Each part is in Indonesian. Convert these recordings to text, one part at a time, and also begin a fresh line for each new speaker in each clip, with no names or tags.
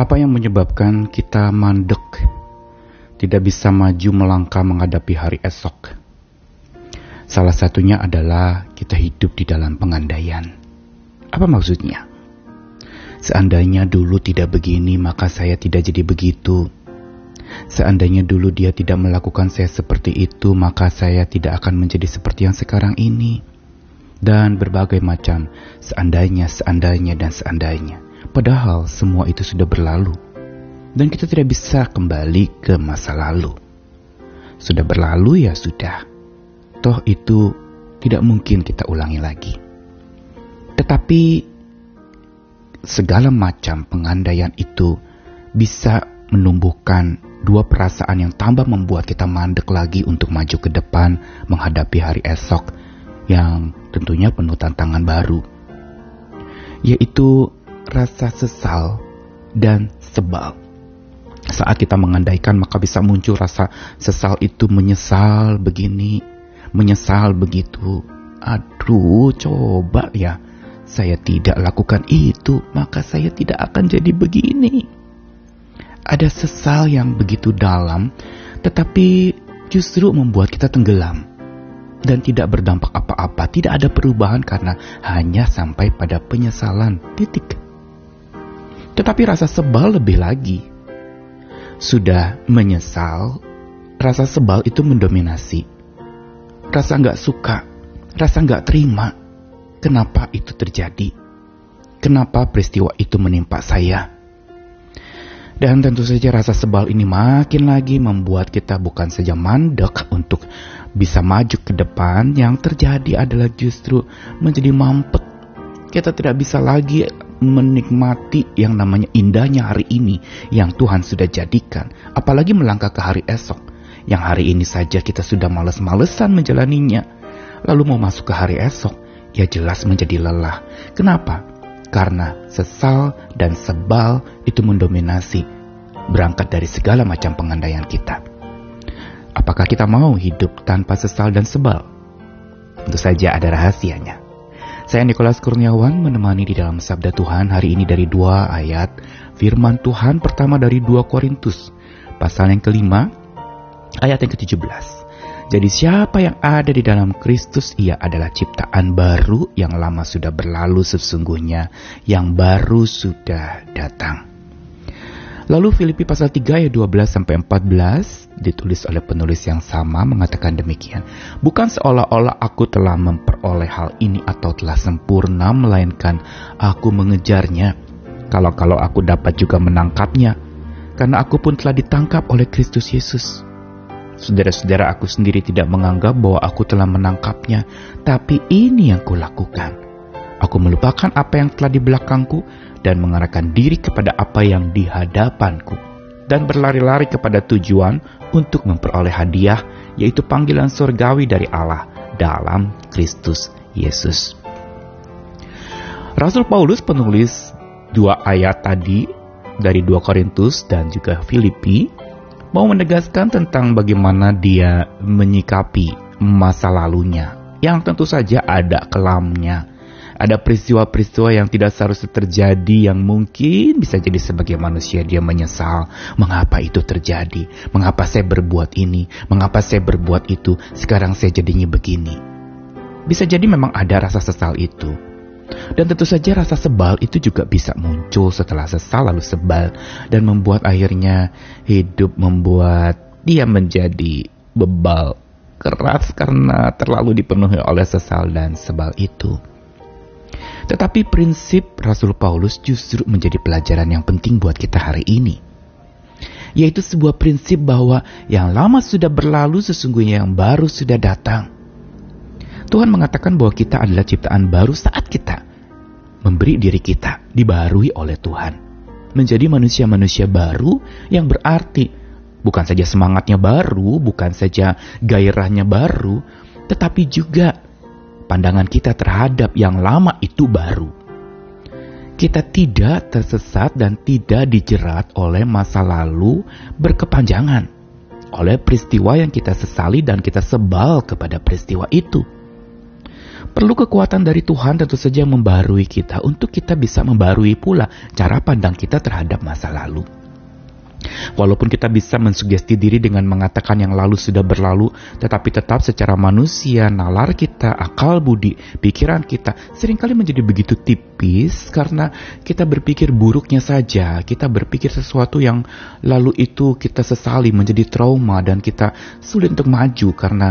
Apa yang menyebabkan kita mandek, tidak bisa maju melangkah menghadapi hari esok? Salah satunya adalah kita hidup di dalam pengandaian. Apa maksudnya? Seandainya dulu tidak begini, maka saya tidak jadi begitu. Seandainya dulu dia tidak melakukan saya seperti itu, maka saya tidak akan menjadi seperti yang sekarang ini. Dan berbagai macam seandainya, seandainya, dan seandainya. Padahal semua itu sudah berlalu. Dan kita tidak bisa kembali ke masa lalu. Sudah berlalu ya sudah. Toh itu tidak mungkin kita ulangi lagi. Tetapi segala macam pengandaian itu bisa menumbuhkan dua perasaan yang tambah membuat kita mandek lagi untuk maju ke depan menghadapi hari esok yang tentunya penuh tantangan baru, yaitu rasa sesal dan sebal. Saat kita mengandaikan maka bisa muncul rasa sesal itu menyesal begini, menyesal begitu. Aduh, coba ya saya tidak lakukan itu, maka saya tidak akan jadi begini. Ada sesal yang begitu dalam, tetapi justru membuat kita tenggelam dan tidak berdampak apa-apa, tidak ada perubahan karena hanya sampai pada penyesalan. Titik. Tetapi rasa sebal lebih lagi. Sudah menyesal, rasa sebal itu mendominasi. Rasa nggak suka, rasa nggak terima. Kenapa itu terjadi? Kenapa peristiwa itu menimpa saya? Dan tentu saja rasa sebal ini makin lagi membuat kita bukan saja mandek untuk bisa maju ke depan, yang terjadi adalah justru menjadi mampet. Kita tidak bisa lagi menikmati yang namanya indahnya hari ini yang Tuhan sudah jadikan, apalagi melangkah ke hari esok. Yang hari ini saja kita sudah males-malesan menjalaninya. Lalu mau masuk ke hari esok, ya jelas menjadi lelah. Kenapa? Karena sesal dan sebal itu mendominasi berangkat dari segala macam pengandaian kita. Apakah kita mau hidup tanpa sesal dan sebal? Tentu saja ada rahasianya. Saya Nikolas Kurniawan menemani di dalam Sabda Tuhan hari ini dari dua ayat firman Tuhan pertama dari dua Korintus pasal yang kelima ayat yang ke-17. Jadi siapa yang ada di dalam Kristus ia adalah ciptaan baru yang lama sudah berlalu sesungguhnya yang baru sudah datang. Lalu Filipi pasal 3 ayat 12 sampai 14 ditulis oleh penulis yang sama mengatakan demikian. Bukan seolah-olah aku telah memperoleh hal ini atau telah sempurna melainkan aku mengejarnya. Kalau-kalau aku dapat juga menangkapnya karena aku pun telah ditangkap oleh Kristus Yesus. Saudara-saudara aku sendiri tidak menganggap bahwa aku telah menangkapnya, tapi ini yang kulakukan. Aku melupakan apa yang telah di belakangku dan mengarahkan diri kepada apa yang di hadapanku. Dan berlari-lari kepada tujuan untuk memperoleh hadiah yaitu panggilan surgawi dari Allah dalam Kristus Yesus. Rasul Paulus penulis dua ayat tadi dari dua Korintus dan juga Filipi mau menegaskan tentang bagaimana dia menyikapi masa lalunya. Yang tentu saja ada kelamnya ada peristiwa-peristiwa yang tidak seharusnya terjadi yang mungkin bisa jadi sebagai manusia dia menyesal. Mengapa itu terjadi? Mengapa saya berbuat ini? Mengapa saya berbuat itu? Sekarang saya jadinya begini. Bisa jadi memang ada rasa sesal itu. Dan tentu saja rasa sebal itu juga bisa muncul setelah sesal lalu sebal dan membuat akhirnya hidup membuat dia menjadi bebal keras karena terlalu dipenuhi oleh sesal dan sebal itu. Tetapi prinsip Rasul Paulus justru menjadi pelajaran yang penting buat kita hari ini. Yaitu sebuah prinsip bahwa yang lama sudah berlalu sesungguhnya yang baru sudah datang. Tuhan mengatakan bahwa kita adalah ciptaan baru saat kita memberi diri kita dibarui oleh Tuhan. Menjadi manusia-manusia baru yang berarti bukan saja semangatnya baru, bukan saja gairahnya baru, tetapi juga pandangan kita terhadap yang lama itu baru. Kita tidak tersesat dan tidak dijerat oleh masa lalu berkepanjangan, oleh peristiwa yang kita sesali dan kita sebal kepada peristiwa itu. Perlu kekuatan dari Tuhan tentu saja membarui kita untuk kita bisa membarui pula cara pandang kita terhadap masa lalu. Walaupun kita bisa mensugesti diri dengan mengatakan yang lalu sudah berlalu, tetapi tetap secara manusia, nalar kita, akal budi, pikiran kita sering kali menjadi begitu tipis karena kita berpikir buruknya saja, kita berpikir sesuatu yang lalu itu kita sesali menjadi trauma dan kita sulit untuk maju karena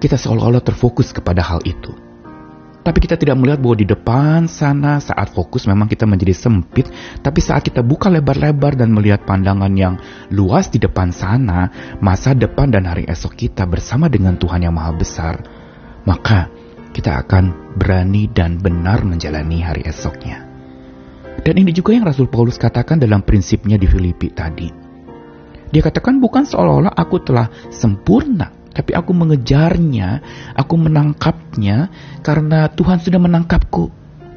kita seolah-olah terfokus kepada hal itu. Tapi kita tidak melihat bahwa di depan sana saat fokus memang kita menjadi sempit, tapi saat kita buka lebar-lebar dan melihat pandangan yang luas di depan sana, masa depan dan hari esok kita bersama dengan Tuhan yang Maha Besar, maka kita akan berani dan benar menjalani hari esoknya. Dan ini juga yang Rasul Paulus katakan dalam prinsipnya di Filipi tadi. Dia katakan bukan seolah-olah aku telah sempurna, tapi aku mengejarnya, aku menangkapnya karena Tuhan sudah menangkapku.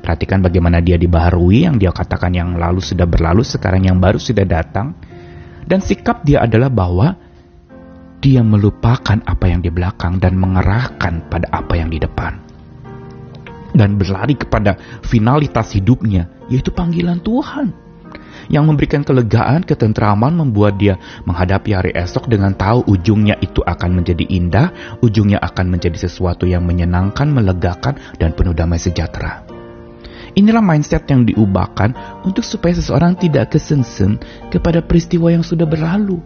Perhatikan bagaimana dia dibaharui, yang dia katakan yang lalu sudah berlalu, sekarang yang baru sudah datang. Dan sikap dia adalah bahwa dia melupakan apa yang di belakang dan mengerahkan pada apa yang di depan. Dan berlari kepada finalitas hidupnya, yaitu panggilan Tuhan yang memberikan kelegaan, ketentraman, membuat dia menghadapi hari esok dengan tahu ujungnya itu akan menjadi indah, ujungnya akan menjadi sesuatu yang menyenangkan, melegakan, dan penuh damai sejahtera. Inilah mindset yang diubahkan untuk supaya seseorang tidak kesensen kepada peristiwa yang sudah berlalu.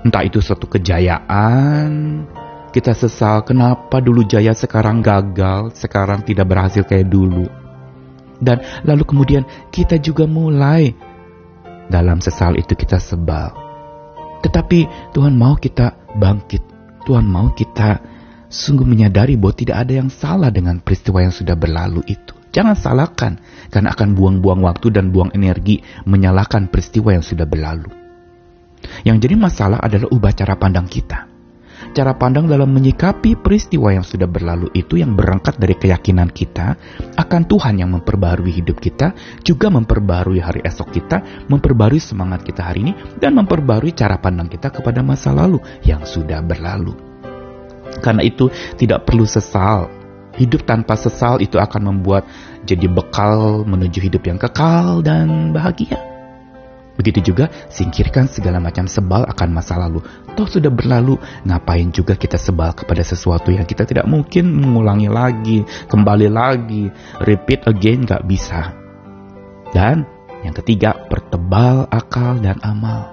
Entah itu suatu kejayaan, kita sesal kenapa dulu jaya sekarang gagal, sekarang tidak berhasil kayak dulu. Dan lalu kemudian kita juga mulai dalam sesal itu kita sebal. Tetapi Tuhan mau kita bangkit. Tuhan mau kita sungguh menyadari bahwa tidak ada yang salah dengan peristiwa yang sudah berlalu itu. Jangan salahkan, karena akan buang-buang waktu dan buang energi menyalahkan peristiwa yang sudah berlalu. Yang jadi masalah adalah ubah cara pandang kita cara pandang dalam menyikapi peristiwa yang sudah berlalu itu yang berangkat dari keyakinan kita akan Tuhan yang memperbarui hidup kita, juga memperbarui hari esok kita, memperbarui semangat kita hari ini, dan memperbarui cara pandang kita kepada masa lalu yang sudah berlalu. Karena itu tidak perlu sesal. Hidup tanpa sesal itu akan membuat jadi bekal menuju hidup yang kekal dan bahagia. Begitu juga singkirkan segala macam sebal akan masa lalu. Toh sudah berlalu, ngapain juga kita sebal kepada sesuatu yang kita tidak mungkin mengulangi lagi, kembali lagi, repeat again gak bisa. Dan yang ketiga, pertebal akal dan amal.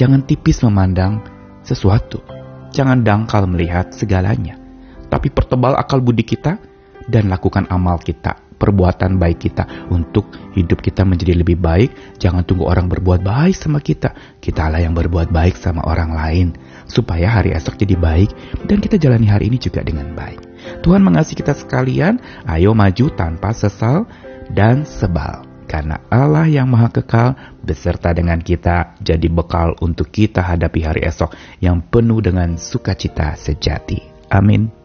Jangan tipis memandang sesuatu. Jangan dangkal melihat segalanya. Tapi pertebal akal budi kita dan lakukan amal kita perbuatan baik kita untuk hidup kita menjadi lebih baik. Jangan tunggu orang berbuat baik sama kita. Kita lah yang berbuat baik sama orang lain. Supaya hari esok jadi baik dan kita jalani hari ini juga dengan baik. Tuhan mengasihi kita sekalian. Ayo maju tanpa sesal dan sebal. Karena Allah yang maha kekal beserta dengan kita jadi bekal untuk kita hadapi hari esok yang penuh dengan sukacita sejati. Amin.